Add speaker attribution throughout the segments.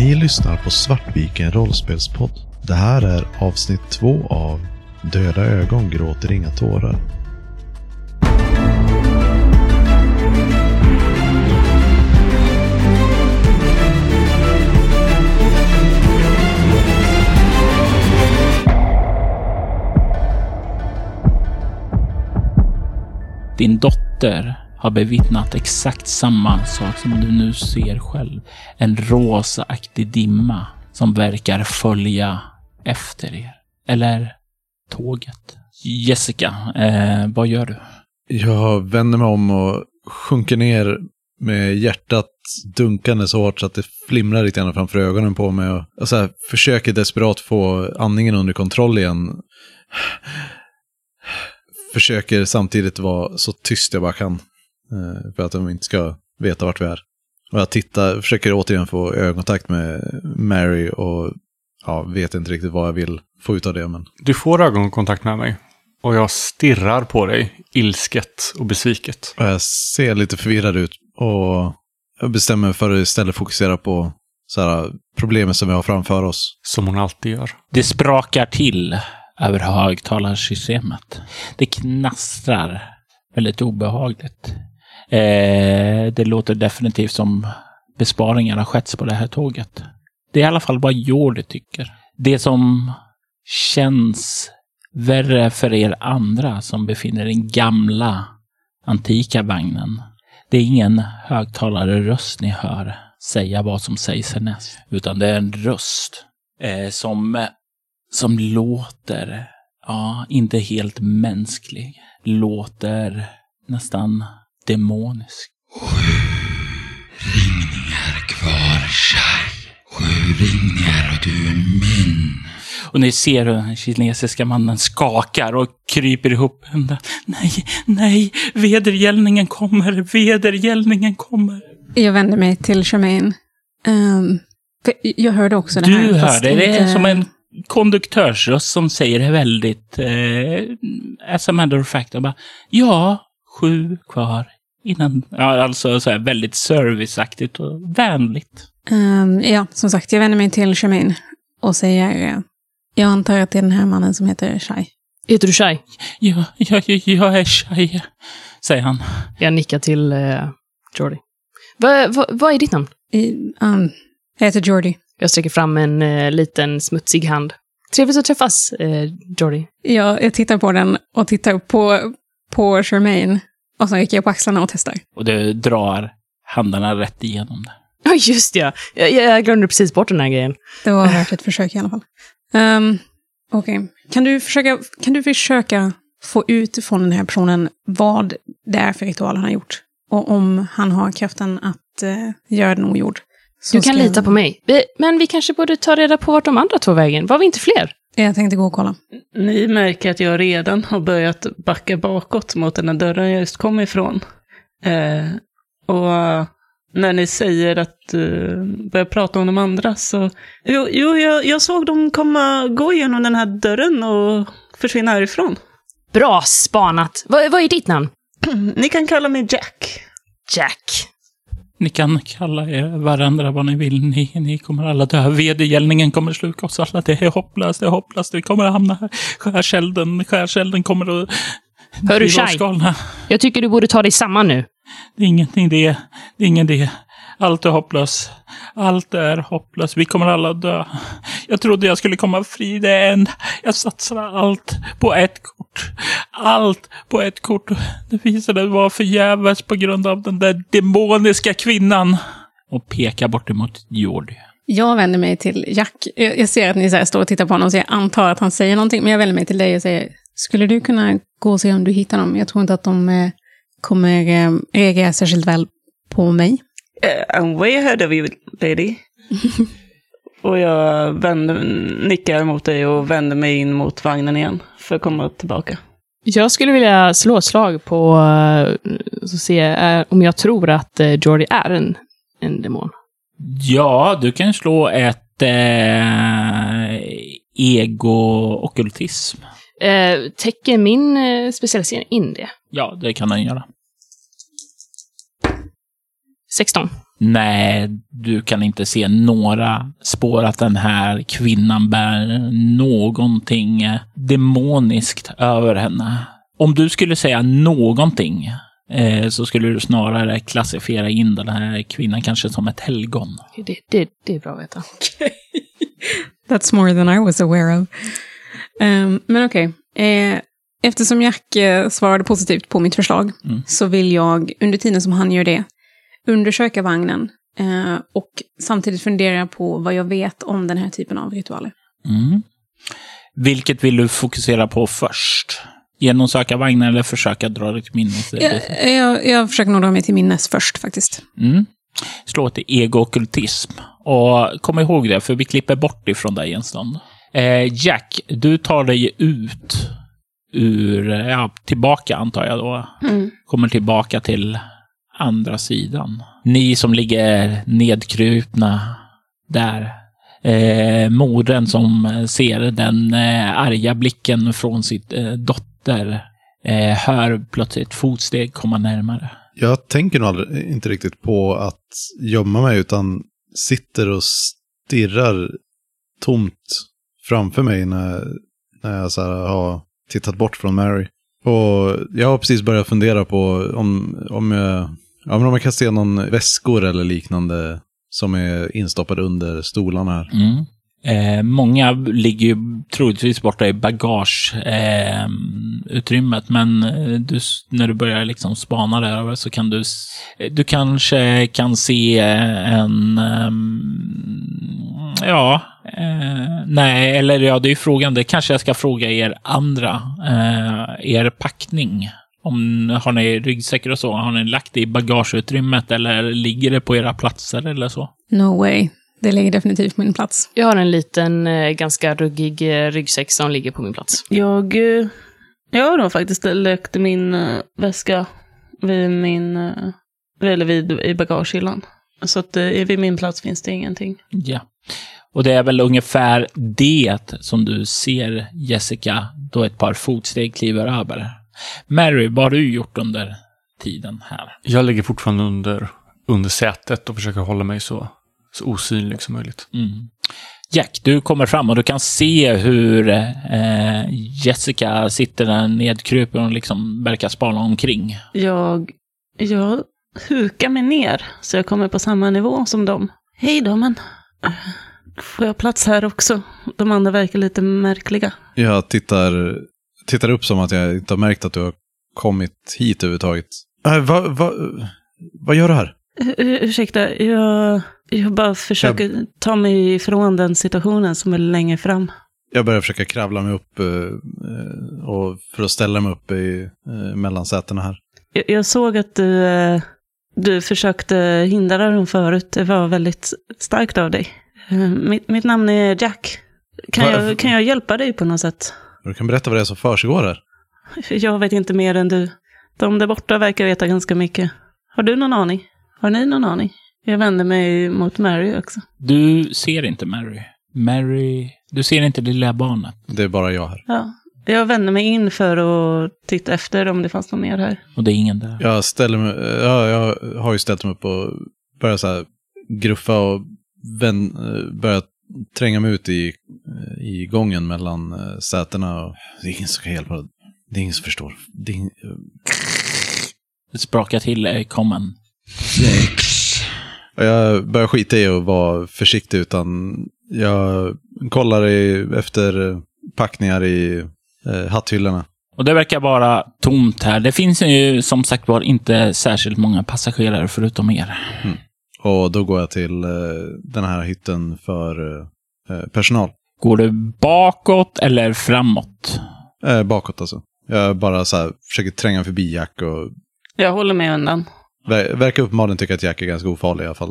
Speaker 1: Ni lyssnar på Svartviken rollspelspodd. Det här är avsnitt två av Döda ögon gråter inga tårar.
Speaker 2: Din dotter har bevittnat exakt samma sak som du nu ser själv. En rosaaktig dimma som verkar följa efter er. Eller tåget. Jessica, eh, vad gör du?
Speaker 1: Jag vänder mig om och sjunker ner med hjärtat dunkande så hårt så att det flimrar lite grann framför ögonen på mig. Och, och så här, försöker desperat få andningen under kontroll igen. Försöker samtidigt vara så tyst jag bara kan. Eh, för att de inte ska veta vart vi är. Och jag tittar, försöker återigen få ögonkontakt med Mary och ja, vet inte riktigt vad jag vill få ut av det. Men...
Speaker 3: Du får ögonkontakt med mig. Och jag stirrar på dig, ilsket och besviket.
Speaker 1: Och jag ser lite förvirrad ut och jag bestämmer mig för att istället fokusera på så här, problemet som vi har framför oss.
Speaker 3: Som hon alltid gör.
Speaker 2: Det sprakar till över högtalarsystemet. Det knastrar väldigt obehagligt. Eh, det låter definitivt som besparingar har skett på det här tåget. Det är i alla fall vad Jordi tycker. Det som känns värre för er andra som befinner er i den gamla antika vagnen. Det är ingen högtalarröst ni hör säga vad som sägs härnäst, utan det är en röst eh, som, som låter, ja, inte helt mänsklig. Låter nästan demonisk.
Speaker 4: ringningar kvar, Shai. Sju ringningar och du är min.
Speaker 2: Och ni ser hur den kinesiska mannen skakar och kryper ihop. Nej, nej, vedergällningen kommer, vedergällningen kommer.
Speaker 5: Jag vänder mig till Charmaine. Um, för jag hörde också det här.
Speaker 2: Du hörde, det är
Speaker 5: inte-
Speaker 2: som en konduktörsröst som säger väldigt, eh, as a matter of fact, bara, ja, sju kvar innan, ja, alltså så här väldigt serviceaktigt och vänligt.
Speaker 5: Ehm, ja, som sagt, jag vänder mig till Charmaine och säger... jag antar att det är den här mannen som heter Shai.
Speaker 6: Heter du Shai?
Speaker 2: Ja, jag, jag, jag är tjej, säger han.
Speaker 6: Jag nickar till eh, Jordi. Vad va, vad är ditt namn?
Speaker 5: I, um, jag heter Jordi.
Speaker 6: Jag sträcker fram en eh, liten smutsig hand. Trevligt att träffas, eh, Jordi.
Speaker 5: Jag, jag tittar på den och tittar på, på Charmaine. Och så rycker jag på axlarna och testar.
Speaker 2: Och du drar händerna rätt igenom det.
Speaker 6: Ja, just ja. Jag, jag glömde precis bort den här grejen.
Speaker 5: Det var värt ett försök i alla fall. Um, Okej. Kan, du försöka, kan du försöka få ut från den här personen vad det är för ritual han har gjort? Och om han har kraften att uh, göra den ogjord. Så
Speaker 6: Du kan lita på mig. Vi, men vi kanske borde ta reda på vart de andra tog vägen. Var vi inte fler?
Speaker 5: Jag tänkte gå och kolla.
Speaker 7: Ni märker att jag redan har börjat backa bakåt mot den här dörren jag just kom ifrån. Eh, och eh, när ni säger att uh, börja prata om de andra så... Jo, jo jag, jag såg dem komma, gå igenom den här dörren och försvinna härifrån.
Speaker 6: Bra spanat. Vad, vad är ditt namn?
Speaker 7: Ni kan kalla mig Jack.
Speaker 6: Jack.
Speaker 2: Ni kan kalla er varandra vad ni vill. Ni, ni kommer alla dö. Vedergällningen kommer sluka oss alla. Det är hopplöst, det är hopplöst. Vi kommer att hamna här. Skärselden, skärselden kommer att...
Speaker 6: Hör du, Shai? Jag tycker du borde ta dig samman nu.
Speaker 2: Det är ingenting det. Det är ingen det. Allt är hopplöst. Allt är hopplöst. Vi kommer alla dö. Jag trodde jag skulle komma fri. Det är en... Jag satsade allt på ett kort. Allt på ett kort. Det visade sig vara förgäves på grund av den där demoniska kvinnan. Och pekar bort emot Jordi.
Speaker 5: Jag vänder mig till Jack. Jag, ser att ni så här står och tittar på honom, så jag antar att han säger någonting. Men jag vänder mig till dig och säger, skulle du kunna gå och se om du hittar dem? Jag tror inte att de eh, kommer eh, reagera särskilt väl på mig.
Speaker 7: Eh, I'm way ahead of you, lady. och jag vänder, nickar mot dig och vänder mig in mot vagnen igen för att komma tillbaka.
Speaker 6: Jag skulle vilja slå ett slag på uh, så se eh, om jag tror att uh, Jordi är en, en demon.
Speaker 2: Ja, du kan slå ett eh, ego-ockultism.
Speaker 6: Uh, täcker min uh, specialisering in det?
Speaker 2: Ja, det kan den göra.
Speaker 6: 16.
Speaker 2: Nej, du kan inte se några spår att den här kvinnan bär någonting demoniskt över henne. Om du skulle säga någonting eh, så skulle du snarare klassifiera in den här kvinnan kanske som ett helgon.
Speaker 6: Det, det, det är bra att veta.
Speaker 5: That's more than I was aware of. Ehm, men okej. Eh, eftersom Jack eh, svarade positivt på mitt förslag
Speaker 2: Mm.
Speaker 5: så vill jag, under tiden som han gör det, undersöka vagnen eh, och samtidigt fundera på vad jag vet om den här typen av ritualer.
Speaker 2: Mm. Vilket vill du fokusera på först? Genomsöka vagnen eller försöka dra ditt minne?
Speaker 5: Jag, jag, jag försöker nog dra mig till minnes först faktiskt.
Speaker 2: Mm. Slå ett ego-ockultism. Och kom ihåg det, för vi klipper bort ifrån dig en stund. Eh, Jack, du tar dig ut ur, ja, tillbaka antar jag då.
Speaker 7: Mm.
Speaker 2: Kommer tillbaka till andra sidan. Ni som ligger nedkrupna där. Eh, modern som ser den eh, arga blicken från sitt eh, dotter eh, hör plötsligt fotsteg komma närmare.
Speaker 1: Jag tänker nog aldrig, inte riktigt på att gömma mig, utan sitter och stirrar tomt framför mig när, när jag så här har tittat bort från Mary. Och jag har precis börjat fundera på om, om, jag, ja, men om man kan se någon väskor eller liknande som är instoppade under stolarna här.
Speaker 2: Mm. Eh, många ligger ju troligtvis borta i bagageutrymmet, eh, men du, när du börjar liksom spana där så kan du... Eh, du kanske kan se eh, en... Eh, ja, eh, nej, eller ja, det är ju frågan. Det kanske jag ska fråga er andra. Eh, er packning. Om, har ni ryggsäckar och så? Har ni lagt det i bagageutrymmet eller ligger det på era platser eller så?
Speaker 5: No way. Det ligger definitivt på min plats.
Speaker 6: Jag har en liten, eh, ganska ruggig eh, ryggsäck som ligger på min plats.
Speaker 7: Jag, eh, jag har nog faktiskt lagt min väska vid min, eller vid, i bagagehyllan. Så att vid min plats finns det ingenting.
Speaker 2: Ja. Och det är väl ungefär det som du ser Jessica då ett par fotsteg kliver över. Mary, vad har du gjort under tiden här?
Speaker 3: Jag ligger fortfarande under, under sätet och försöker hålla mig så, så osynlig som möjligt.
Speaker 2: Mm. Jack, du kommer fram och du kan se hur eh, Jessica sitter där nedkrupen och liksom verkar spana omkring.
Speaker 7: Jag, jag hukar mig ner så jag kommer på samma nivå som dem. Hej då, men eh, får jag plats här också? De andra verkar lite märkliga.
Speaker 1: Jag tittar, tittar upp som att jag inte har märkt att du har kommit hit överhuvudtaget. Äh, vad va, vad gör du här?
Speaker 7: Ur- ur- Ursäkta, jag, jag bara försöker ta mig ifrån den situationen som är längre fram.
Speaker 1: Jag börjar försöka kravla mig upp eh, eh, och för att ställa mig upp i eh, mellansätena här.
Speaker 7: Jag, jag såg att du, eh, du försökte hindra dem förut. Det var väldigt starkt av dig. Eh, Mitt, mitt namn är Jack. Kan
Speaker 1: Va-
Speaker 7: jag, kan jag hjälpa dig på något sätt?
Speaker 1: Du kan berätta vad det är som försiggår här.
Speaker 7: Jag vet inte mer än du. De där borta verkar veta ganska mycket. Har du någon aning? Har ni någon aning? Jag vänder mig mot Mary också.
Speaker 2: Du ser inte Mary. Mary, du ser inte det lilla barnet.
Speaker 1: Det är bara jag här.
Speaker 7: Ja. Jag vänder mig in för att titta efter om det fanns något mer här.
Speaker 2: Och det är ingen där.
Speaker 1: Jag ställer mig, ja, jag har ju ställt mig upp och börjat så här gruffa och vän, eh, börjat tränga mig ut i, i gången mellan eh, sätena. Och det är ingen som kan hjälpa. Det är ingen som förstår. Det är ingen,
Speaker 2: Det sprakar till eh, kommen.
Speaker 4: sex,
Speaker 1: Jag börjar skita i att vara försiktig utan jag kollar i, efter packningar i eh, hatthyllorna.
Speaker 2: Och det verkar vara tomt här. Det finns ju som sagt var inte särskilt många passagerare förutom er.
Speaker 1: Och då går jag till eh, den här hytten för eh, personal.
Speaker 2: Går du bakåt eller framåt?
Speaker 1: Eh, bakåt alltså. Jag bara så här, försöker tränga förbi Jack och
Speaker 7: Jag håller mig undan.
Speaker 1: ver verkar uppenbarligen tycka att Jack är ganska ofarlig i alla fall.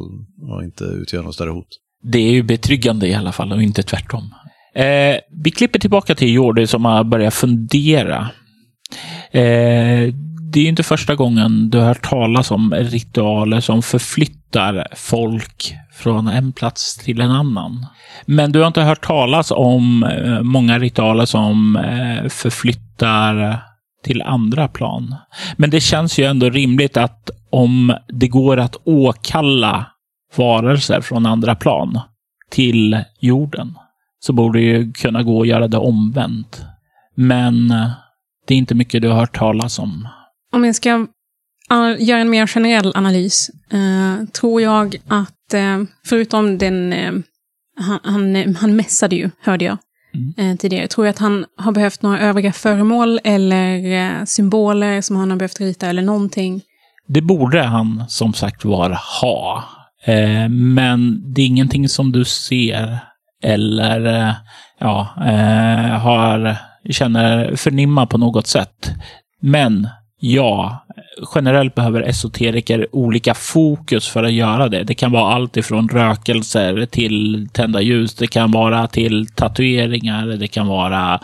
Speaker 1: Och inte utgör något större hot.
Speaker 2: Det är ju betryggande i alla fall och inte tvärtom. Eh, vi klipper tillbaka till Jordi som har börjat fundera. Eh, det är ju inte första gången du har hört talas om ritualer som förflyttar folk från en plats till en annan. Men du har inte hört talas om eh, många ritualer som eh, förflyttar till andra plan. Men det känns ju ändå rimligt att om det går att åkalla varelser från andra plan till jorden så borde det ju kunna gå att göra det omvänt. Men eh, det är inte mycket du har hört talas om.
Speaker 5: Om jag ska göra en mer generell analys, eh, tror jag att eh, förutom den, eh, han, han, han mässade ju, hörde jag
Speaker 2: Mm.
Speaker 5: eh, tidigare, tror jag att han har behövt några övriga föremål eller eh, symboler som han har behövt rita eller någonting.
Speaker 2: Det borde han som sagt var ha. Eh, men det är ingenting som du ser eller ja, har, känner förnimma på något sätt. Men ja, generellt behöver esoteriker olika fokus för att göra det. Det kan vara allt ifrån rökelser till tända ljus. Det kan vara till tatueringar. Det kan vara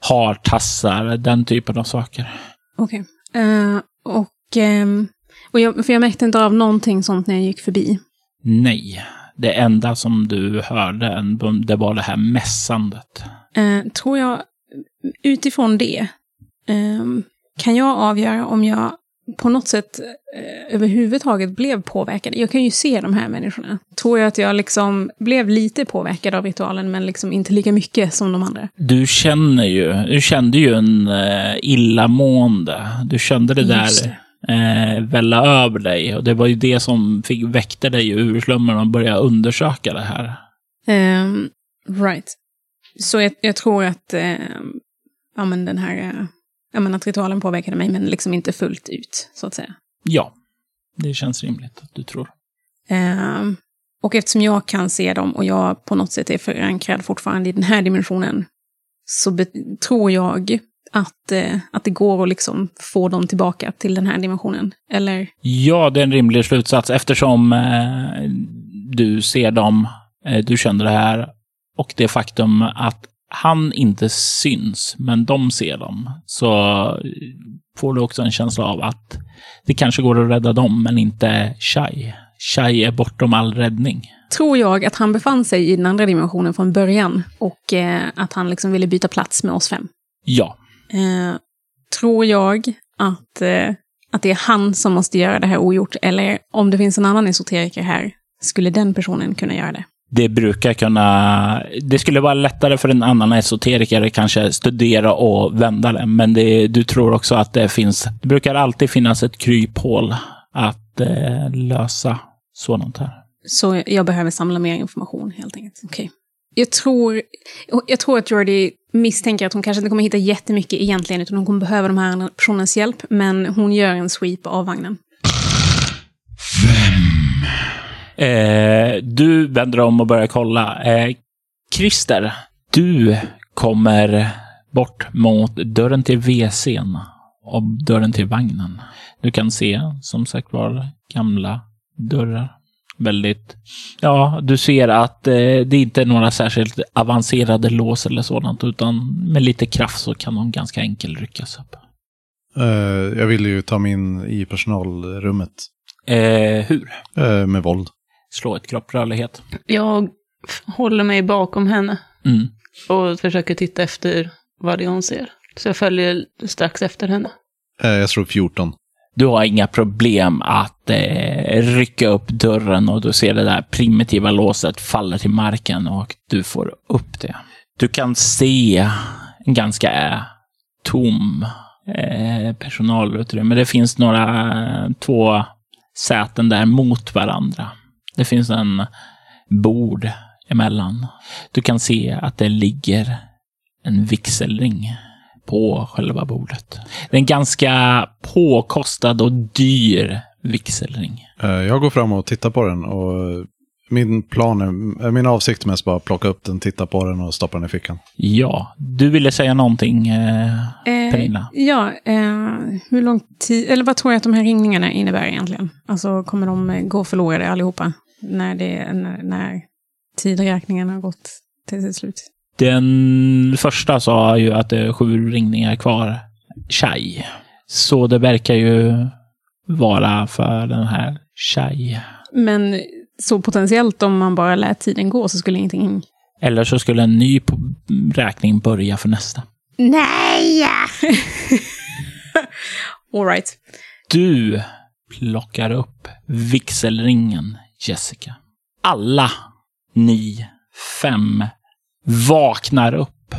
Speaker 2: hartassar, den typen av saker.
Speaker 5: Okej. Eh, och ehm, och jag, för jag märkte inte av någonting sånt när jag gick förbi.
Speaker 2: Nej, det enda som du hörde, det var det här mässandet.
Speaker 5: Eh, tror jag, utifrån det, ehm, kan jag avgöra om jag på något sätt eh, överhuvudtaget blev påverkad. Jag kan ju se de här människorna. Tror jag att jag liksom blev lite påverkad av ritualen, men liksom inte lika mycket som de andra.
Speaker 2: Du känner ju, du kände ju en eh, illamående. Du kände det
Speaker 5: Just
Speaker 2: där eh, välla över dig. Och det var ju det som fick, väckte dig ur slummen och började undersöka det här.
Speaker 5: Ehm, right. Så jag, jag tror att, ehm, ja men den här, eh, ja men att ritualen påverkade mig, men liksom inte fullt ut, så att säga.
Speaker 2: Ja, det känns rimligt att du tror.
Speaker 5: Ehm, och eftersom jag kan se dem och jag på något sätt är förankrad fortfarande i den här dimensionen, så tror jag att, eh, att det går att liksom få dem tillbaka till den här dimensionen. Eller,
Speaker 2: Ja, det är en rimlig slutsats eftersom eh, du ser dem, eh, du känner det här och det faktum att han inte syns, men de ser dem, så får du också en känsla av att det kanske går att rädda dem, men inte Shai. Shai är bortom all räddning.
Speaker 5: tror jag att han befann sig i den andra dimensionen från början och eh, att han liksom ville byta plats med oss fem.
Speaker 2: Ja,
Speaker 5: Eh, tror jag att, eh, att det är han som måste göra det här ogjort, eller om det finns en annan esoteriker här, skulle den personen kunna göra det?
Speaker 2: Det brukar kunna... Det skulle vara lättare för en annan esoteriker kanske studera och vända det, men det, du tror också att det finns... Det brukar alltid finnas ett kryphål att eh, lösa sådant här.
Speaker 5: Så jag behöver samla mer information helt enkelt. Okej. Jag tror, jag tror att Jordi misstänker att hon kanske inte kommer hitta jättemycket egentligen, utan hon kommer behöva de här personens hjälp, men hon gör en sweep av vagnen.
Speaker 2: Eh, du vänder om och börjar kolla. Eh, Christer, du kommer bort mot dörren till WC'n och dörren till vagnen. Du kan se, som sagt var, gamla dörrar. Väldigt... Ja, du ser att eh, det inte är några särskilt avancerade lås eller sådant, utan med lite kraft så kan de ganska enkelt ryckas upp.
Speaker 1: Eh, jag vill ju ta mig in i personalrummet
Speaker 2: Eh, hur?
Speaker 1: eh, med våld.
Speaker 2: Slå ett kropprörlighet.
Speaker 7: Jag håller mig bakom henne
Speaker 2: Mm.
Speaker 7: och försöker titta efter vad det är hon ser. Så jag följer strax efter henne.
Speaker 1: Eh, jag slår 14.
Speaker 2: Du har inga problem att eh, rycka upp dörren och du ser det där primitiva låset falla till marken och du får upp det. Du kan se en ganska eh, tom eh, personalutrymme. Det finns några, två säten där mot varandra. Det finns en bord emellan. Du kan se att det ligger en vigselring på själva bordet. Det är en ganska påkostad och dyr vigselring.
Speaker 1: Eh, jag går fram och tittar på den och min plan är, eh, min avsikt är mest bara plocka upp den, titta på den och stoppa den i fickan.
Speaker 2: Ja, du ville säga någonting, eh, Pernilla?
Speaker 5: ja, eh, hur lång tid, eller vad tror jag att de här ringningarna innebär egentligen? Alltså kommer de eh, gå förlorade allihopa? När, det, när, när tidräkningen har gått till sitt slut?
Speaker 2: Den första sa ju att det är sju ringningar kvar. Chai. Så det verkar ju vara för den här Chai.
Speaker 5: Men så potentiellt om man bara lät tiden gå så skulle ingenting...
Speaker 2: Eller så skulle en ny räkning börja för nästa.
Speaker 5: Nej! All right.
Speaker 2: Du plockar upp vigselringen, Jessica. alla ni fem vaknar upp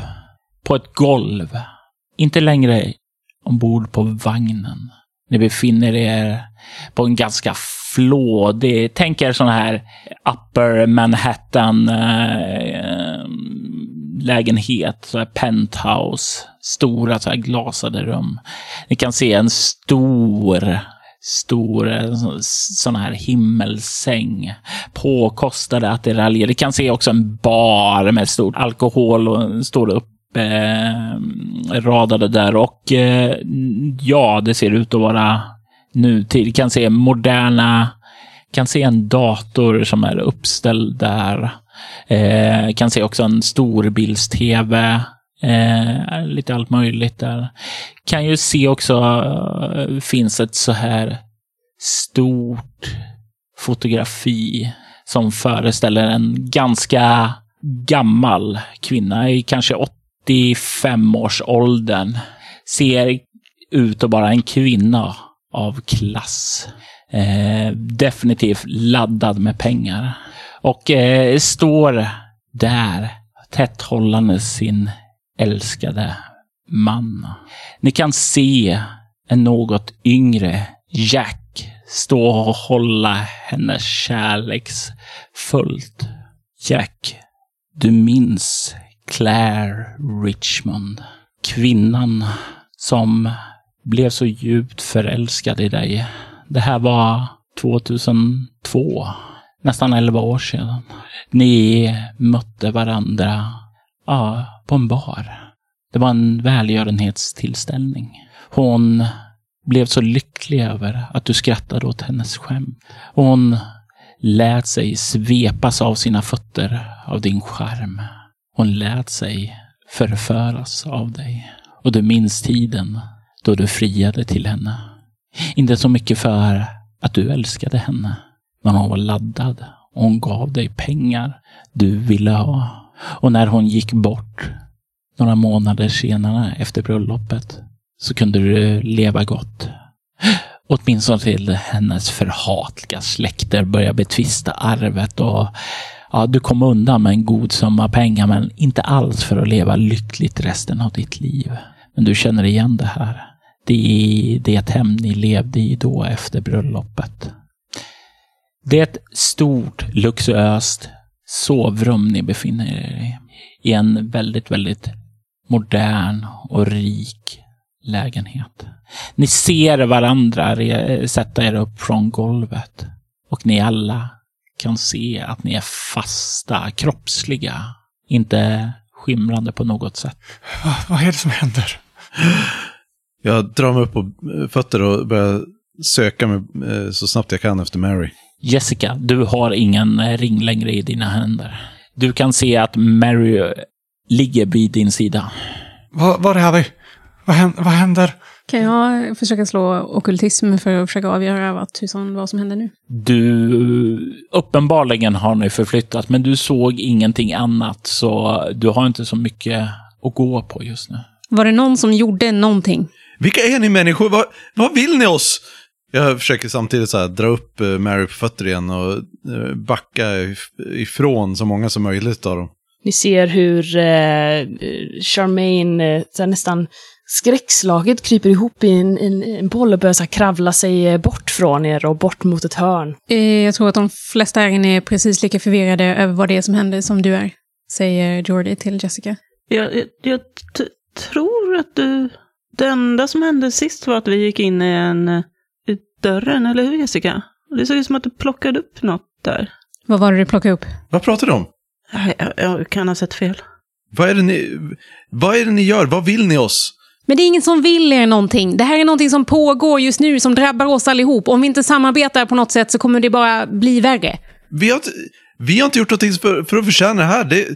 Speaker 2: på ett golv. Inte längre ombord på vagnen. Ni befinner er på en ganska flådig, tänk er sån här upper Manhattan eh, lägenhet, så här penthouse, stora så här glasade rum. Ni kan se en stor stor eh, sån här himmelsäng. Påkostade attiraljer. Vi kan se också en bar med stort alkohol och står upp eh, radade där och eh, ja, det ser ut att vara nutid. Kan se moderna, kan se en dator som är uppställd där. Eh, kan se också en storbilds-tv. Eh, lite allt möjligt där. Kan ju se också, eh, finns ett så här stort fotografi som föreställer en ganska gammal kvinna i kanske 85-årsåldern. Ser ut att vara en kvinna av klass. Eh, definitivt laddad med pengar. Och eh, står där tätt hållande sin älskade man. Ni kan se en något yngre Jack stå och hålla henne kärleksfullt. Jack, du minns Claire Richmond. Kvinnan som blev så djupt förälskad i dig. Det här var 2002, nästan 11 år sedan. Ni mötte varandra ja, på en bar. Det var en välgörenhetstillställning. Hon blev så lycklig över att du skrattade åt hennes skämt. Hon lät sig svepas av sina fötter av din charm. Hon lät sig förföras av dig. Och du minns tiden då du friade till henne. Inte så mycket för att du älskade henne, men hon var laddad och hon gav dig pengar du ville ha. Och när hon gick bort några månader senare efter bröllopet så kunde du leva gott. Åtminstone till hennes förhatliga släkter började betvista arvet och ja, du kom undan med en god summa pengar men inte alls för att leva lyckligt resten av ditt liv. Men du känner igen det här. Det är det hem ni levde i då efter bröllopet. Det är ett stort, luxuöst sovrum ni befinner er i. I en väldigt, väldigt modern och rik lägenhet. Ni ser varandra re- sätta er upp från golvet. Och ni alla kan se att ni är fasta, kroppsliga. Inte skimrande på något sätt.
Speaker 3: Va, vad är det som händer?
Speaker 1: Jag drar mig upp på eh, fötter och börjar söka mig eh, så snabbt jag kan efter Mary.
Speaker 2: Jessica, du har ingen eh, ring längre i dina händer. Du kan se att Mary eh, ligger vid din sida.
Speaker 3: Va, var är vi? Vad händer? Vad händer?
Speaker 5: Kan jag försöka slå okultism för att försöka avgöra vad, tusan, vad som händer nu?
Speaker 2: Du, uppenbarligen har ni förflyttat, men du såg ingenting annat, så du har inte så mycket att gå på just nu.
Speaker 5: Var det någon som gjorde någonting?
Speaker 1: Vilka är ni människor? Vad, vad vill ni oss? Jag försöker samtidigt så här, dra upp eh, Mary på fötter igen och eh, backa if- ifrån så många som möjligt av dem.
Speaker 6: Ni ser hur eh, Charmaine eh, så här nästan skräckslaget kryper ihop i en, en, en boll och börjar så här kravla sig eh, bort från er och bort mot ett hörn.
Speaker 5: Eh, Jag tror att de flesta här inne är precis lika förvirrade över vad det är som händer som du är, säger Jordi till Jessica.
Speaker 7: Jag, jag, jag tror att du... Det enda som hände sist var att vi gick in i en... i dörren, eller hur Jessica? Det såg ut som att du plockade upp något där.
Speaker 5: Vad var det du plockade upp?
Speaker 1: Vad pratar du om?
Speaker 7: Jag, jag, kan ha sett fel.
Speaker 1: Vad är, det ni, vad är det ni gör? Vad vill ni oss?
Speaker 5: Men det är ingen som vill er någonting. Det här är någonting som pågår just nu som drabbar oss allihop. Om vi inte samarbetar på något sätt så kommer det bara bli värre.
Speaker 1: Vi har inte, vi har inte gjort någonting för, för att förtjäna det här. Det,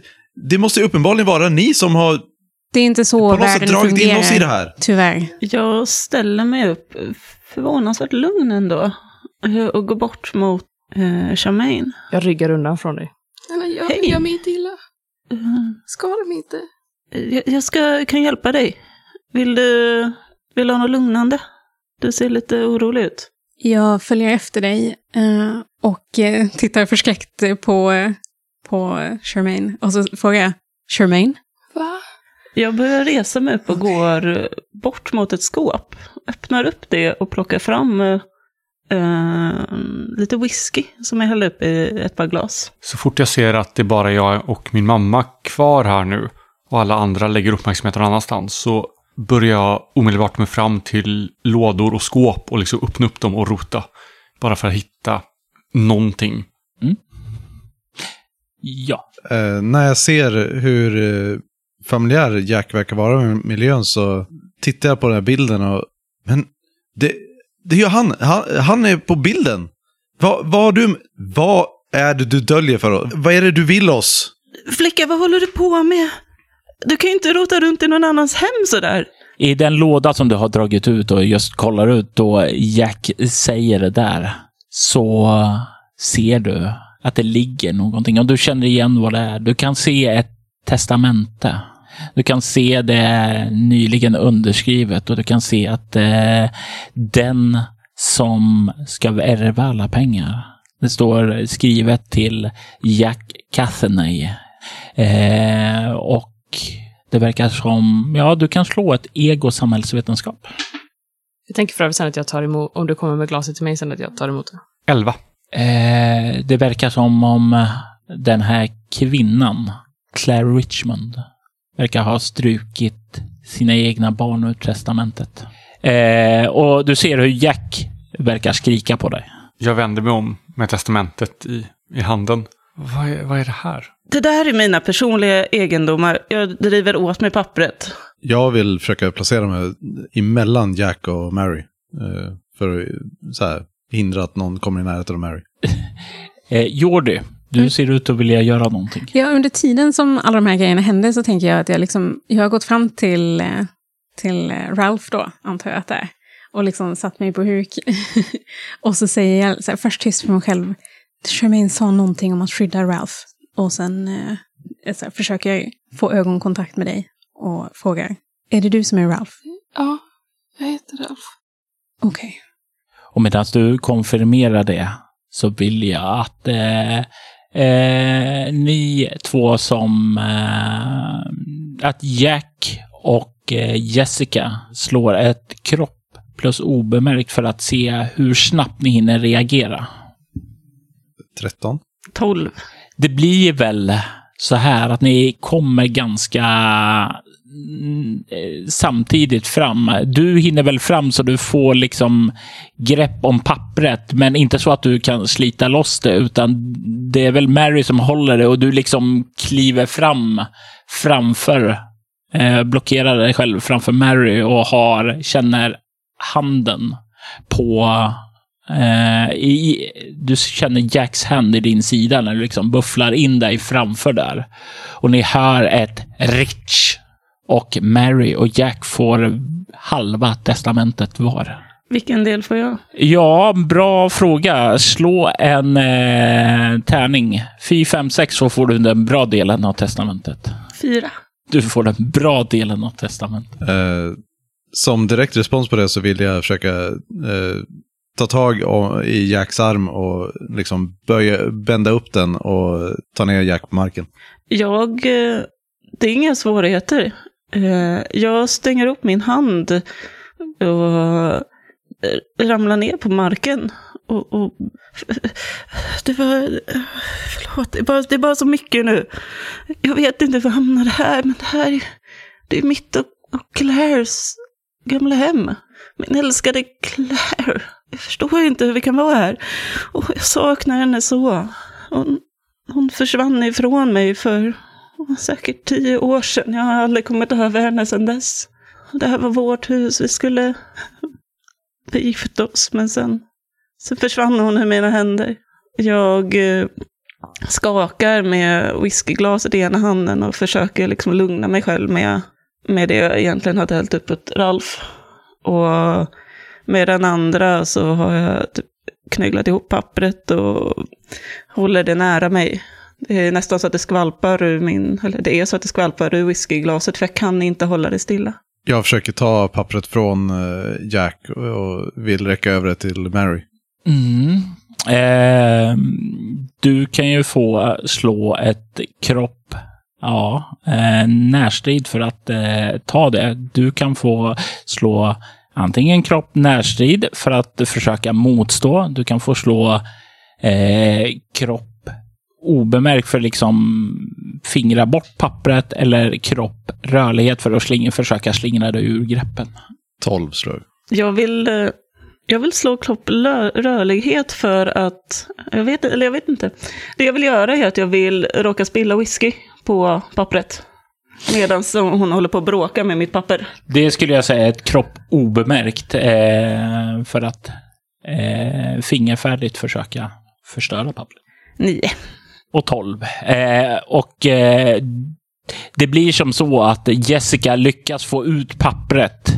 Speaker 1: det måste ju uppenbarligen vara ni som har
Speaker 5: Det är inte så
Speaker 1: på något sätt
Speaker 5: världen
Speaker 1: dragit
Speaker 5: fungerar.
Speaker 1: in oss i det här.
Speaker 5: Tyvärr.
Speaker 7: Jag ställer mig upp förvånansvärt lugn ändå. eh, Och går bort mot eh, Charmaine.
Speaker 6: Jag ryggar undan från dig.
Speaker 8: Snälla, gör,
Speaker 7: Hej.
Speaker 8: gör mig inte illa.
Speaker 7: Eh,
Speaker 8: Skada mig inte.
Speaker 7: Jag, jag ska, kan hjälpa dig. Vill du, vill du ha något lugnande? Du ser lite orolig ut.
Speaker 5: Jag följer efter dig eh, och eh, tittar förskräckt på, eh, på Charmaine. Och så frågar jag, Charmaine?
Speaker 8: Va?
Speaker 7: Jag börjar resa mig upp och går bort mot ett skåp. Öppnar upp det och plockar fram eh, lite whisky som jag häller upp i ett par glas.
Speaker 3: Så fort jag ser att det är bara jag och min mamma kvar här nu och alla andra lägger uppmärksamheten någon annanstans så börjar jag omedelbart mig fram till lådor och skåp och liksom öppna upp dem och rota. Bara för att hitta någonting.
Speaker 2: Ja.
Speaker 1: Eh, när jag ser hur eh, familjär Jack verkar vara med miljön så tittar jag på den här bilden och... Men det, det är ju han. han! Han är på bilden! Vad, vad, du, vad är det du döljer för oss? Vad är det du vill oss?
Speaker 7: Flicka, vad håller du på med? Du kan ju inte rota runt i någon annans hem sådär.
Speaker 2: I den låda som du har dragit ut och just kollar ut då Jack säger det där så ser du att det ligger någonting och du känner igen vad det är. Du kan se ett testamente. Du kan se det nyligen underskrivet och du kan se att eh, den som ska ärva alla pengar. Det står skrivet till Jack Cathenay. Eh, och det verkar som, ja, du kan slå ett ego samhällsvetenskap.
Speaker 6: Jag tänker för övrigt sen att jag tar emot, om du kommer med glaset till mig sen, att jag tar emot det.
Speaker 3: Elva.
Speaker 2: Eh, det verkar som om den här kvinnan, Claire Richmond, verkar ha strukit sina egna barn ur testamentet. Eh, och du ser hur Jack verkar skrika på dig.
Speaker 3: Jag vänder mig om med testamentet i, i handen. Vad är, vad är det här?
Speaker 7: Det där är mina personliga egendomar. Jag driver åt mig pappret.
Speaker 1: Jag vill försöka placera mig emellan Jack och Mary. Eh, för att så här, hindra att någon kommer i närheten av Mary.
Speaker 2: Eh, Jordi, du ser ut att vilja göra någonting.
Speaker 5: Ja, under tiden som alla de här grejerna händer så tänker jag att jag liksom, jag har gått fram till, eh, till eh, Ralph då, antar jag att det är. Och liksom satt mig på huk. och så säger jag så här, först tyst för mig själv. Charmaine sa någonting om att skydda Ralph. Och sen eh, så här, försöker jag få ögonkontakt med dig och frågar. Är det du som är Ralph?
Speaker 8: Ja, jag heter Ralf.
Speaker 5: Okej.
Speaker 2: Och medan du konfirmerar det så vill jag att eh, eh, ni två som... Eh, att Jack och eh, Jessica slår ett kropp plus obemärkt för att se hur snabbt ni hinner reagera.
Speaker 1: 13.
Speaker 7: 12.
Speaker 2: Det blir väl så här att ni kommer ganska Eh, samtidigt fram. Du hinner väl fram så du får liksom grepp om pappret, men inte så att du kan slita loss det, utan det är väl Mary som håller det och du liksom kliver fram framför, eh, blockerar dig själv framför Mary och har, känner handen på Eh, i, du känner Jacks hand i din sida när du liksom bufflar in dig framför där. Och ni hör ett Rich. Och Mary och Jack får halva testamentet var.
Speaker 7: Vilken del får jag?
Speaker 2: Ja, bra fråga. Slå en eh, tärning. 4, 5, 6 så får du den bra delen av testamentet.
Speaker 7: Fyra.
Speaker 2: Du får den bra delen av testamentet.
Speaker 1: Eh, som direkt respons på det så vill jag försöka eh, ta tag i Jacks arm och liksom böja, bända upp den och ta ner Jack på marken.
Speaker 7: Jag... eh, Det är inga svårigheter. Eh, jag stänger upp min hand och eh, ramlar ner på marken. Och, och, det var... Förlåt, det är, bara, det är bara så mycket nu. Jag vet inte hur jag hamnade här, men det här är, det är mitt och, och Claires gamla hem. Min älskade Claire. Jag förstår inte hur vi kan vara här. Och jag saknar henne så. Hon, hon försvann ifrån mig för säkert tio år sedan. Jag har aldrig kommit över henne sedan dess. Det här var vårt hus. Vi skulle förgifta oss, men sen, sen försvann hon ur mina händer. Jag eh, skakar med whiskyglaset i ena handen och försöker liksom lugna mig själv med, med det jag egentligen hade hällt upp åt Ralf. Och med den andra så har jag typ knögglat ihop pappret och håller det nära mig. Det är nästan så att det skvalpar ur min, eller det är så att det skvalpar ur whiskyglaset för jag kan inte hålla det stilla.
Speaker 1: Jag försöker ta pappret från eh, Jack och vill räcka över det till Mary.
Speaker 2: Mm. Eh, du kan ju få slå ett kropp, ja, eh, närstrid för att eh, ta det. Du kan få slå antingen kropp närstrid för att försöka motstå. Du kan få slå eh, kropp obemärkt för liksom fingra bort pappret eller kropp rörlighet för att slinga, försöka slingra dig ur greppen.
Speaker 1: 12 slår jag.
Speaker 7: Jag vill, eh, jag vill slå klopp lö- rörlighet för att, jag vet, eller jag vet inte. Det jag vill göra är att jag vill råka spilla whisky på pappret. Medan hon håller på att bråka med mitt papper.
Speaker 2: Det skulle jag säga är ett kropp obemärkt eh, för att eh, fingerfärdigt försöka förstöra pappret.
Speaker 7: Nio.
Speaker 2: Och 12. Eh, och eh, det blir som så att Jessica lyckas få ut pappret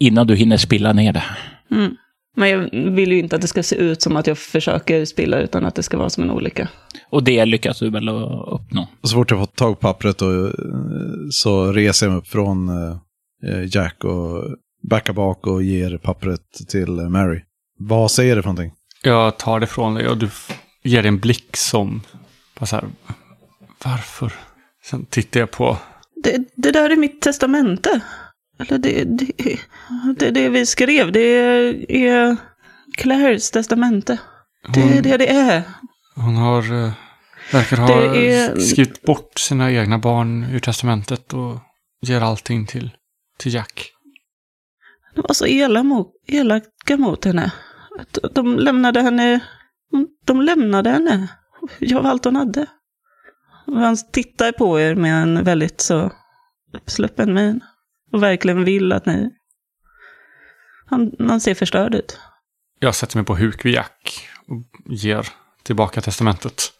Speaker 2: innan du hinner spilla ner det.
Speaker 7: Mm. Men jag vill ju inte att det ska se ut som att jag försöker spilla, utan att det ska vara som en olycka.
Speaker 2: Och det lyckas du väl att uppnå.
Speaker 1: Och så fort jag fått tag på pappret och, eh, så reser jag mig upp från eh, Jack och backar bak och ger pappret till Mary. Vad säger det för någonting?
Speaker 3: Jag tar det från dig och du ger en blick som... Bara så här, varför? Sen tittar jag på...
Speaker 7: Det, det där är mitt testamente. Eller det, det, det, det vi skrev, det är Claires testamente. Det är det det är.
Speaker 3: hon har... eh, Verkar ha
Speaker 7: Det är-
Speaker 3: skrivit bort sina egna barn ur testamentet och ger allting till, till Jack.
Speaker 7: De var så elaka mot, henne. De lämnade henne. De lämnade henne. Jag var allt hon hade. Och han tittar på er med en väldigt så uppsluppen min. Och verkligen vill att ni... Han, han ser förstörd ut.
Speaker 3: Jag sätter mig på huk vid Jack och ger tillbaka testamentet.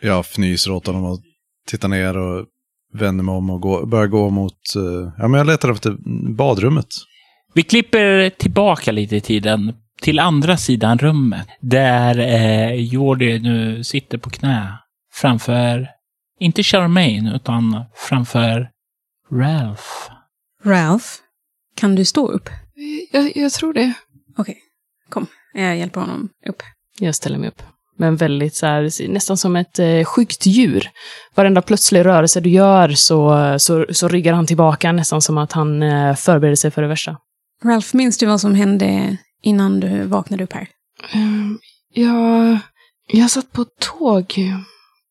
Speaker 1: Jag fnyser åt honom och tittar ner och vänder mig om och går, börjar gå mot... eh, ja, men jag letar efter badrummet.
Speaker 2: Vi klipper tillbaka lite i tiden till andra sidan rummet. Där eh, Jordi nu sitter på knä framför, inte Charmaine, utan framför Ralph.
Speaker 5: Ralph, kan du stå upp?
Speaker 8: Jag, jag tror det.
Speaker 5: Okej, kom. Jag hjälper honom upp.
Speaker 6: Jag ställer mig upp. Men väldigt så här, nästan som ett eh, skyggt djur. Varenda plötslig rörelse du gör så, så, så ryggar han tillbaka, nästan som att han eh, förbereder sig för det värsta.
Speaker 5: Ralph, minns du vad som hände innan du vaknade upp här?
Speaker 8: Ehm, jag, jag satt på ett tåg.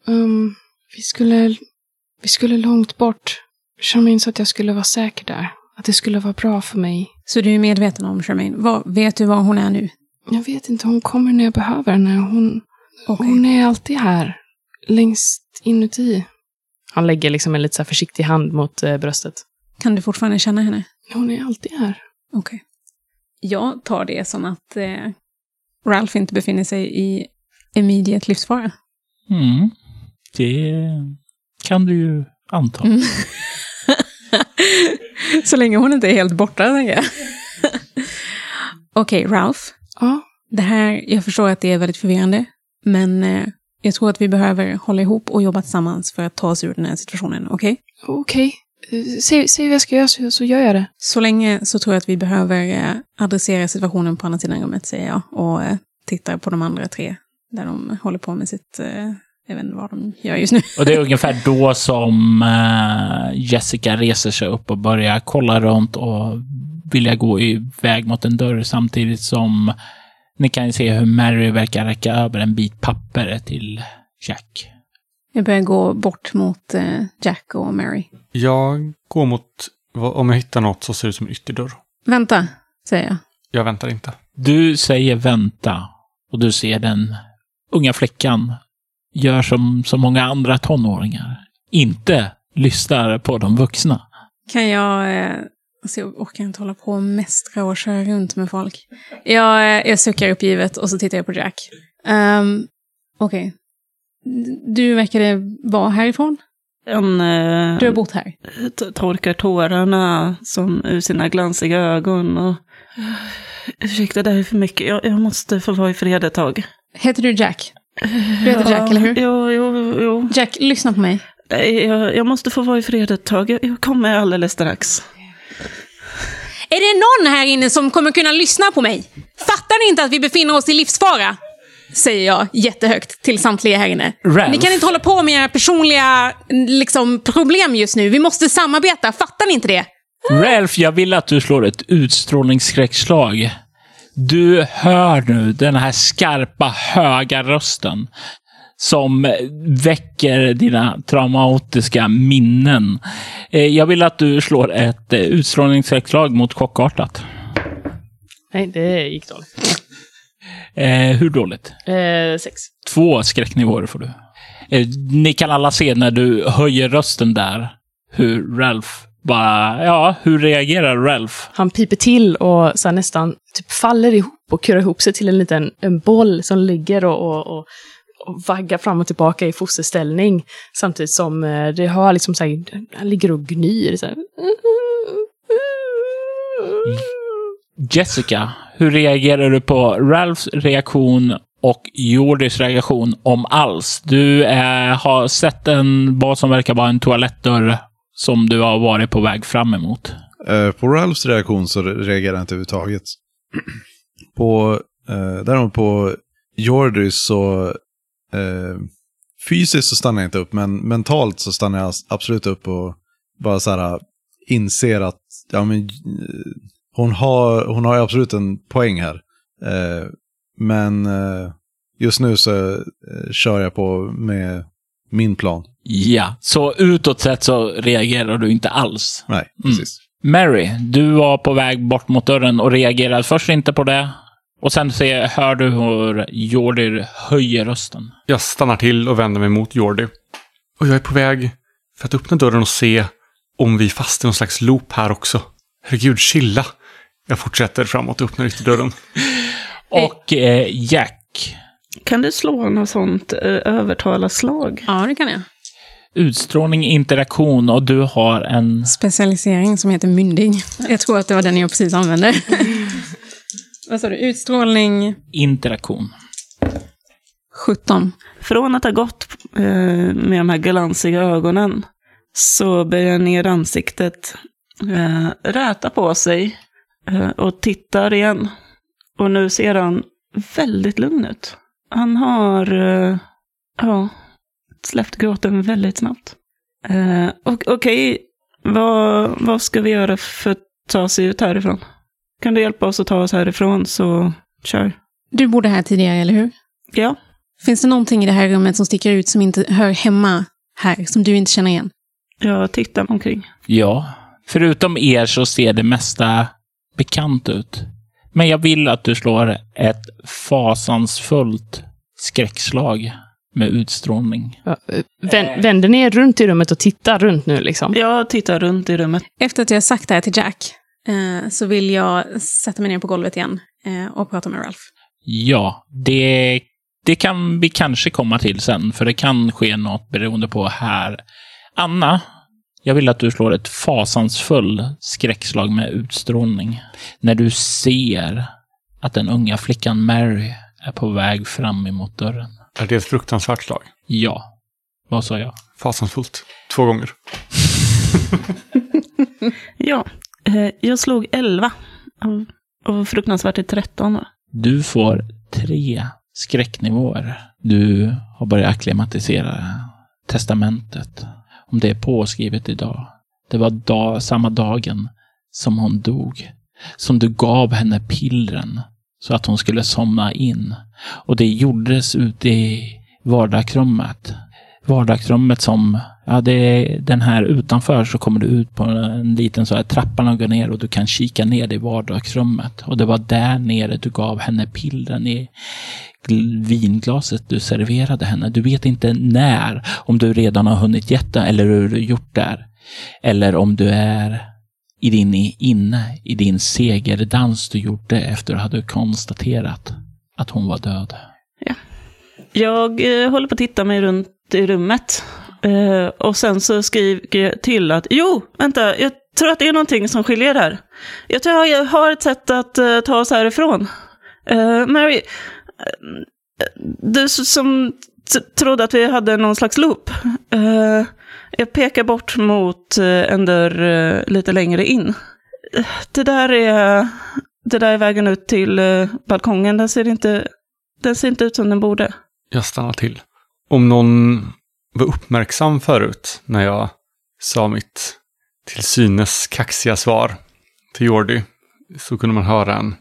Speaker 8: Ehm, vi, skulle, vi skulle långt bort. Charmaine sa att jag skulle vara säker där. Att det skulle vara bra för mig.
Speaker 5: Så du är medveten om Charmaine. Vad, vet du var hon är nu?
Speaker 8: Jag vet inte, hon kommer när jag behöver henne. Hon,
Speaker 5: Okej.
Speaker 8: hon är alltid här. Längst inuti.
Speaker 6: Han lägger liksom en lite så här försiktig hand mot eh, bröstet.
Speaker 5: Kan du fortfarande känna henne?
Speaker 8: Hon är alltid här.
Speaker 5: Okej. Jag tar det som att eh, Ralph inte befinner sig i immediate livsfara.
Speaker 2: Mm. Det kan du ju anta.
Speaker 5: Mm. Så länge hon inte är helt borta, tänker jag. Okej, Ralph.
Speaker 8: Ja,
Speaker 5: Det här, jag förstår att det är väldigt förvirrande, men eh, jag tror att vi behöver hålla ihop och jobba tillsammans för att ta oss ur den här situationen, okej?
Speaker 8: okej. Eh, Säg, säg vad jag ska göra så, så gör jag det.
Speaker 5: Så länge så tror jag att vi behöver eh, adressera situationen på andra sidan rummet, säger jag, och eh, tittar på de andra tre, där de håller på med sitt, eh, jag vet inte vad de gör just nu.
Speaker 2: Och det är ungefär då som eh, Jessica reser sig upp och börjar kolla runt och vilja gå iväg mot en dörr samtidigt som ni kan se hur Mary verkar räcka över en bit papper till Jack.
Speaker 5: Jag börjar gå bort mot eh, Jack och Mary.
Speaker 3: Jag går mot... Om jag hittar något så ser det ut som en ytterdörr.
Speaker 5: Vänta, säger jag.
Speaker 3: Jag väntar inte.
Speaker 2: Du säger vänta och du ser den unga flickan gör som så många andra tonåringar. Inte lyssnar på de vuxna.
Speaker 5: Kan jag... Eh, alltså jag orkar inte hålla på och mästra och köra runt med folk. Jag, eh, jag suckar uppgivet och så tittar jag på Jack. Um, Okej. Du verkade vara härifrån?
Speaker 7: En eh,
Speaker 5: Du har bott här?
Speaker 7: torkar tårarna som ur sina glansiga ögon. Och, ursäkta, det här är för mycket. Jag, jag måste få vara i fred ett tag.
Speaker 5: Heter du Jack? Du heter Jack, eller hur?
Speaker 7: Jo, jo, jo.
Speaker 5: Jack, lyssna på mig.
Speaker 7: Nej, Jag, jag måste få vara i fred ett tag. Jag, jag kommer alldeles strax.
Speaker 5: Är det någon här inne som kommer kunna lyssna på mig? Fattar ni inte att vi befinner oss i livsfara? Säger jag jättehögt till samtliga här inne.
Speaker 2: Ralph.
Speaker 5: Ni kan inte hålla på med era personliga liksom, problem just nu. Vi måste samarbeta. Fattar ni inte det?
Speaker 2: Ralph, jag vill att du slår ett utstrålningsskräckslag. Du hör nu den här skarpa, höga rösten som väcker dina traumatiska minnen. Eh, Jag vill att du slår ett eh, utstrålningsskräckslag mot chockartat.
Speaker 6: Nej, det gick dåligt.
Speaker 2: Eh, hur dåligt?
Speaker 6: Eh, sex.
Speaker 2: Två skräcknivåer får du. Eh, ni kan alla se när du höjer rösten där hur Ralph bara, ja, hur reagerar Ralph?
Speaker 6: Han piper till och så nästan typ faller ihop och kurar ihop sig till en liten en boll som ligger och, och, och, och vaggar fram och tillbaka i fosterställning. Samtidigt som eh, det har liksom så här, han ligger och gnyr. Så här.
Speaker 2: Jessica, hur reagerar du på Ralphs reaktion och Jordis reaktion om alls? Du eh, har sett en, vad som verkar vara en toalettdörr som du har varit på väg fram emot.
Speaker 1: Eh, på Ralphs reaktion så reagerar jag inte överhuvudtaget. På, eh, däremot på Jordis så eh, fysiskt så stannar jag inte upp, men mentalt så stannar jag absolut upp och bara så här inser att ja, men, eh, hon, har, hon har absolut en poäng här. Eh, men eh, just nu så eh, kör jag på med min plan.
Speaker 2: Ja, så utåt sett så reagerar du inte alls.
Speaker 1: Nej, precis.
Speaker 2: Mary, du var på väg bort mot dörren och reagerade först inte på det. Och sen ser, hör du hur Jordi höjer rösten.
Speaker 3: Jag stannar till och vänder mig mot Jordi. Och jag är på väg för att öppna dörren och se om vi är fast i någon slags loop här också. Herregud, chilla. Jag fortsätter framåt och öppnar ytterdörren.
Speaker 2: Och eh, Jack,
Speaker 7: Kan du slå något sånt eh, övertalarslag?
Speaker 5: Ja, det kan jag.
Speaker 2: utstrålning, interaktion och du har en...
Speaker 5: Specialisering som heter myndig. Jag tror att det var den jag precis använde. Vad sa du? Utstrålning
Speaker 2: interaktion.
Speaker 5: 17.
Speaker 7: Från att ha gått eh, med de här glansiga ögonen så börjar ner ansiktet eh, räta på sig och tittar igen. Och nu ser han väldigt lugn ut. Han har eh, ja, släppt gråten väldigt snabbt. Eh, och Okej, vad, vad ska vi göra för att ta sig ut härifrån? Kan du hjälpa oss att ta oss härifrån så kör.
Speaker 5: Du bodde här tidigare, eller hur?
Speaker 7: Ja.
Speaker 5: Finns det någonting i det här rummet som sticker ut som inte hör hemma här, som du inte känner igen?
Speaker 7: Jag tittar omkring.
Speaker 2: Ja, förutom er så ser det mesta bekant ut. Men jag vill att du slår ett fasansfullt skräckslag med utstrålning.
Speaker 6: Ja, vän, vänder ni er runt i rummet och tittar runt nu liksom?
Speaker 7: Jag tittar runt i rummet.
Speaker 5: Efter att jag sagt det här till Jack eh, så vill jag sätta mig ner på golvet igen eh, och prata med Ralph.
Speaker 2: Ja, det, det kan vi kanske komma till sen, för det kan ske något beroende på här. Anna, jag vill att du slår ett fasansfull skräckslag med utstrålning. När du ser att den unga flickan Mary är på väg fram emot dörren.
Speaker 3: Är det ett fruktansvärt slag?
Speaker 2: Ja, vad sa jag?
Speaker 3: Fasansfullt. Två gånger.
Speaker 7: Ja, eh, jag slog 11. Och, och fruktansvärt är 13 va?
Speaker 2: Du får tre skräcknivåer. Du har börjat acklimatisera testamentet. Om det är påskrivet idag. Det var dag, samma dagen som hon dog. Som du gav henne pillren så att hon skulle somna in. Och det gjordes ute i vardagsrummet. Vardagsrummet som, ja det är den här utanför så kommer du ut på en liten så här trappa och går ner och du kan kika ner i vardagsrummet. Och det var där nere du gav henne pillren i vinglaset du serverade henne. Du vet inte när, om du redan har hunnit getta eller hur du gjort där. Eller om du är i din, inne i din segerdans du gjorde efter att du hade konstaterat att hon var död.
Speaker 7: Jag eh, håller på att titta mig runt i rummet. Eh, och sen så skriver jag till att, jo, vänta, jag tror att det är någonting som skiljer här. Jag tror jag har ett sätt att uh, ta oss härifrån. Uh, Mary, du som trodde att vi hade någon slags loop. Jag pekar bort mot en dörr lite längre in. det där är, det där är vägen ut till balkongen. Den ser, inte, den ser inte ut som den borde.
Speaker 3: Jag stannar till. Om någon var uppmärksam förut när jag sa mitt till synes kaxiga svar till Jordi så kunde man höra en,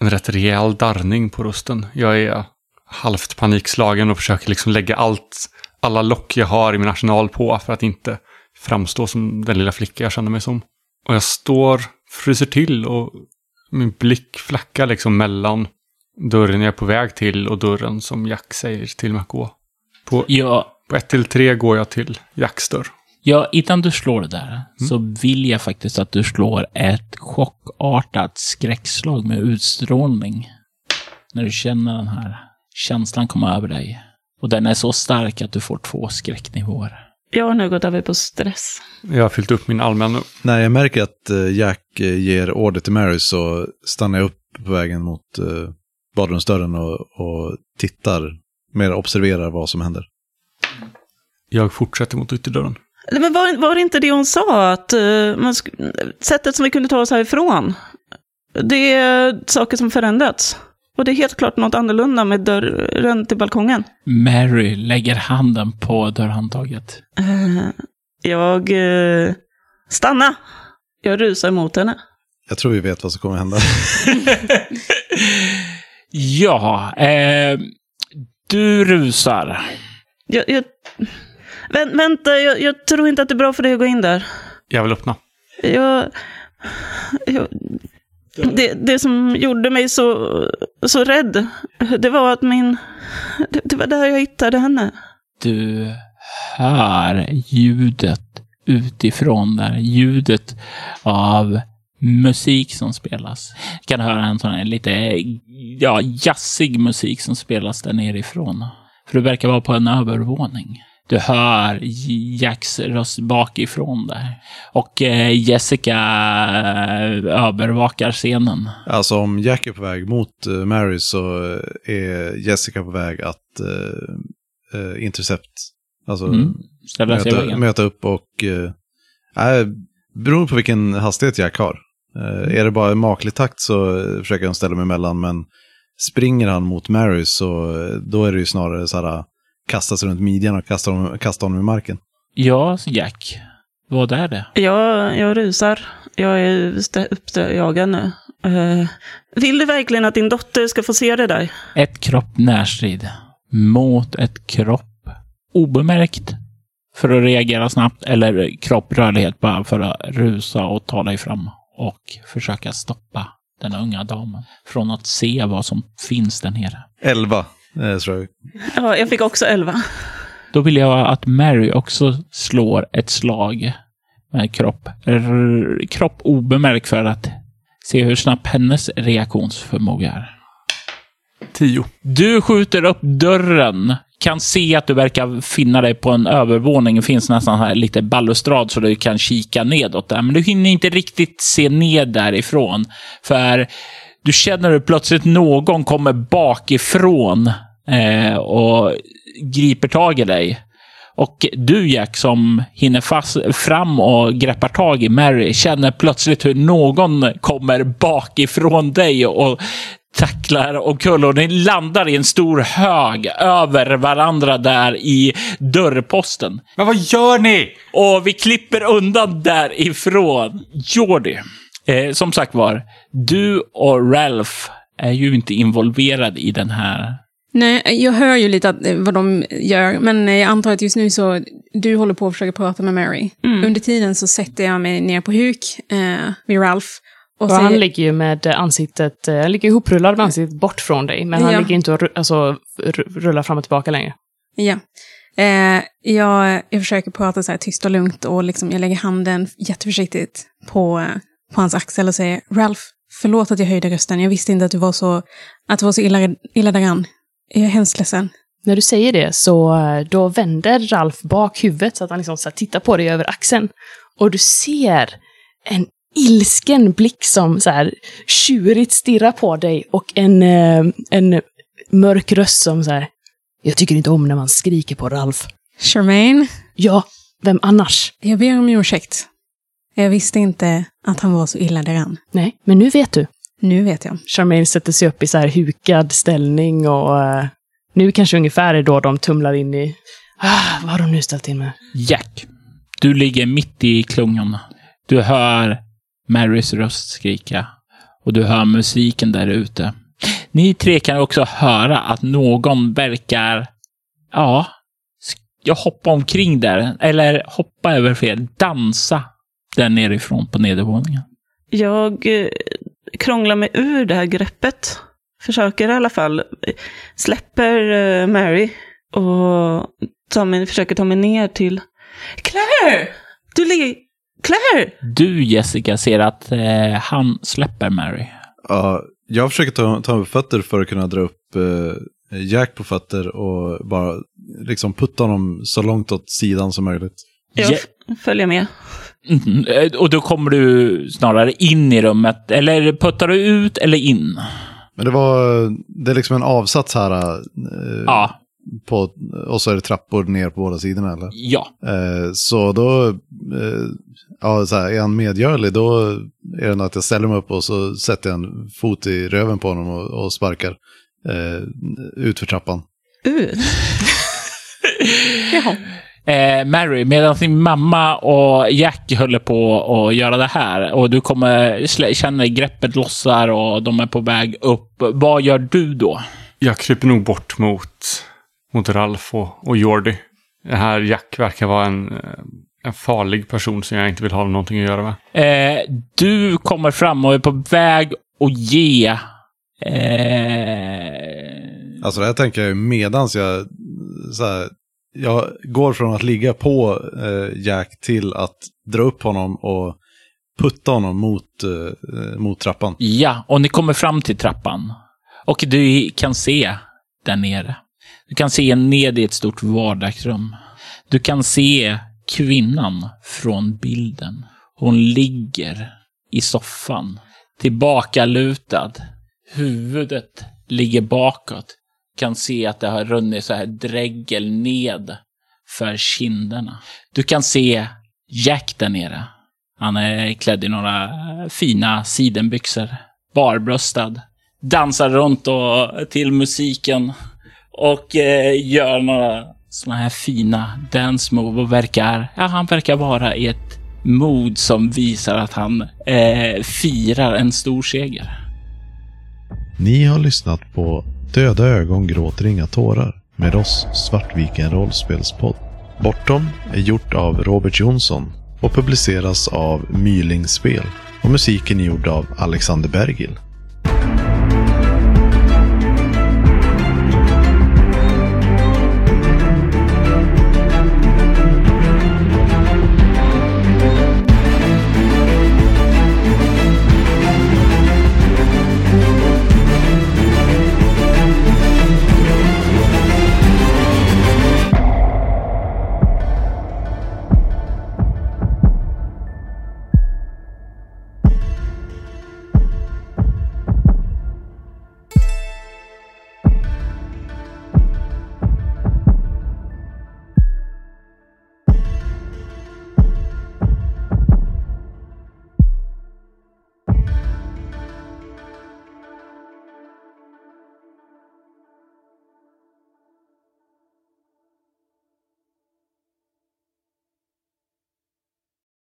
Speaker 3: en rätt rejäl darrning på rösten. Jag är halvt panikslagen och försöker liksom lägga allt, alla lock jag har i min arsenal på för att inte framstå som den lilla flicka jag känner mig som. Och jag står, fryser till och min blick flackar liksom mellan dörren jag är på väg till och dörren som Jack säger till mig att gå. På,
Speaker 2: Ja,
Speaker 3: på ett till tre går jag till Jacks dörr.
Speaker 2: ja, innan du slår det där så vill jag faktiskt att du slår ett chockartat skräckslag med utstrålning. När du känner den här känslan komma över dig. Och den är så stark att du får två skräcknivåer.
Speaker 7: Jag har nu gått över på stress.
Speaker 3: Jag har fyllt upp min allmänna
Speaker 1: När jag märker att eh, Jack eh, ger order till Mary så stannar jag upp på vägen mot eh, badrumsdörren och, och tittar, mer observerar vad som händer.
Speaker 3: Jag fortsätter mot ytterdörren.
Speaker 7: Men var, var det inte det hon sa? Att man sk- sättet som vi kunde ta oss härifrån, det är saker som förändrats. Och det är helt klart något annorlunda med dörren till balkongen.
Speaker 2: Mary lägger handen på dörrhandtaget.
Speaker 7: Eh, jag... Eh, stanna! Jag rusar mot henne.
Speaker 1: Jag tror vi vet vad som kommer hända.
Speaker 2: Ja, eh, du rusar.
Speaker 7: Jag, jag, Vä- vänta, jag, jag tror inte att det är bra för dig att gå in där.
Speaker 3: Jag vill öppna.
Speaker 7: Jag... jag det, det som gjorde mig så, så rädd, det var att min... Det, det var där jag hittade henne.
Speaker 2: Du hör ljudet utifrån där. Ljudet av musik som spelas. Du kan höra en sån här lite ja, jazzig musik som spelas där nerifrån. För du verkar vara på en övervåning. Du hör Jacks röst bakifrån där. Och eh, Jessica eh, övervakar scenen.
Speaker 1: Alltså om Jack är på väg mot eh, Mary så är Jessica på väg att eh, intercept. Alltså
Speaker 2: Mm.
Speaker 1: Möta, möta upp och... Eh, äh, beroende på vilken hastighet Jack har. Är det bara en maklig takt så försöker han ställa mig emellan. Men springer han mot Mary så då är det ju snarare så här kasta sig runt midjan och kasta honom, kasta honom i marken.
Speaker 2: Ja, Jack. Vad är det?
Speaker 7: Jag, jag rusar. Jag är uppjagad nu. Eh, vill du verkligen att din dotter ska få se det där?
Speaker 2: Ett kropp närstrid mot ett kropp obemärkt för att reagera snabbt eller kropp rörlighet bara för att rusa och ta dig fram och försöka stoppa den unga damen från att se vad som finns där nere.
Speaker 1: Elva, eh, tror jag.
Speaker 7: Ja, jag fick också elva.
Speaker 2: Då vill jag att Mary också slår ett slag med kropp, r- kropp obemärkt för att se hur snabbt hennes reaktionsförmåga är.
Speaker 3: Tio.
Speaker 2: Du skjuter upp dörren. Kan se att du verkar finna dig på en övervåning. Det finns nästan här lite balustrad så du kan kika nedåt där. Men du hinner inte riktigt se ned därifrån. För du känner hur plötsligt någon kommer bakifrån eh, och griper tag i dig. Och du Jack som hinner fast, fram och greppar tag i Mary känner plötsligt hur någon kommer bakifrån dig och tacklar och kull och ni landar i en stor hög över varandra där i dörrposten.
Speaker 3: Men vad gör ni?
Speaker 2: Och vi klipper undan därifrån. Jordi, eh, som sagt var, du och Ralph är ju inte involverad i den här.
Speaker 5: Nej, jag hör ju lite att, eh, vad de gör, men eh, jag antar att just nu så, du håller på att försöka prata med Mary. Under tiden så sätter jag mig ner på huk eh, vid Ralph. Och
Speaker 6: Och
Speaker 5: säger,
Speaker 6: han ligger ju med ansiktet, eh, han ligger ihoprullad med ansiktet bort från dig. Men han
Speaker 5: Ja.
Speaker 6: ligger inte och alltså, rullar fram och tillbaka längre.
Speaker 5: Ja. Eh, jag, jag försöker prata så här tyst och lugnt och liksom, jag lägger handen jätteförsiktigt på, på hans axel och säger Ralph, förlåt att jag höjde rösten. Jag visste inte att du var så, att du var så illa, illa däran. Jag är hemskt ledsen.
Speaker 6: När du säger det så eh, då vänder Ralf bak huvudet så att han liksom så tittar på dig över axeln. Och du ser en ilsken blick som så här tjurigt stirrar på dig och en, eh, en mörk röst som så här Jag tycker inte om när man skriker på Ralf.
Speaker 5: Charmaine,
Speaker 6: Ja, vem annars?
Speaker 5: jag ber om ursäkt. Jag visste inte att han var så illa däran.
Speaker 6: Nej, men nu vet du.
Speaker 5: Nu vet jag.
Speaker 6: Charmaine sätter sig upp i så här hukad ställning och eh, nu kanske ungefär är då de tumlar in i... Ah, vad har de nu ställt in med?
Speaker 2: Jack, du ligger mitt i klungan. Du hör Marys röst skrika och du hör musiken där ute. Ni tre kan också höra att någon verkar, ja, jag hoppa omkring där, eller hoppa över fel, dansa där nerifrån på nedervåningen.
Speaker 7: Jag eh, krånglar mig ur det här greppet. Försöker i alla fall. Släpper eh, Mary och tar mig, försöker ta mig ner till Claire! Du ligger... Claire!
Speaker 2: Du, Jessica, ser att eh, han släpper Mary.
Speaker 1: Ja, jag försöker ta, ta upp fötter för att kunna dra upp eh, Jack på fötter och bara liksom putta honom så långt åt sidan som möjligt.
Speaker 7: Jag följer med.
Speaker 2: Mm, eh, och då kommer du snarare in i rummet, eller puttar du ut eller in?
Speaker 1: Men det var, det är liksom en avsats här. Eh,
Speaker 2: Ja,
Speaker 1: på, och så är det trappor ner på båda sidorna eller?
Speaker 2: ja.
Speaker 1: Eh, så då, eh, ja så här, är han medgörlig då är det nog att jag ställer mig upp och så sätter jag en fot i röven på honom och, och sparkar eh, ut för trappan.
Speaker 7: Ut.
Speaker 5: Jaha.
Speaker 2: Eh, Mary, medan din mamma och Jack håller på att göra det här och du kommer känner greppet lossar och de är på väg upp. Vad gör du då?
Speaker 3: Jag kryper nog bort mot, mot Ralf och, och Jordi. Det här Jack verkar vara en, eh, en farlig person som jag inte vill ha någonting att göra med.
Speaker 2: Eh, du kommer fram och är på väg att ge... Eh,
Speaker 1: Alltså det här tänker jag medans jag, så här, jag går från att ligga på eh, Jack till att dra upp honom och putta honom mot, eh, mot trappan.
Speaker 2: ja, och ni kommer fram till trappan. Och du kan se där nere. Du kan se ned i ett stort vardagsrum. Du kan se kvinnan från bilden. Hon ligger i soffan, tillbakalutad. Huvudet ligger bakåt. Kan se att det har runnit så här dregel ned för kinderna. Du kan se Jack där nere. Han är klädd i några fina sidenbyxor. Barbröstad. Dansar runt och, till musiken. Och eh, gör några såna här fina dance move och verkar, ja han verkar vara i ett mod som visar att han eh, firar en stor seger.
Speaker 9: Ni har lyssnat på Döda ögon gråter inga tårar med oss Svartviken rollspelspodd. Bortom är gjort av Robert Jonsson och publiceras av Mylingspel och musiken är gjord av Alexander Bergil.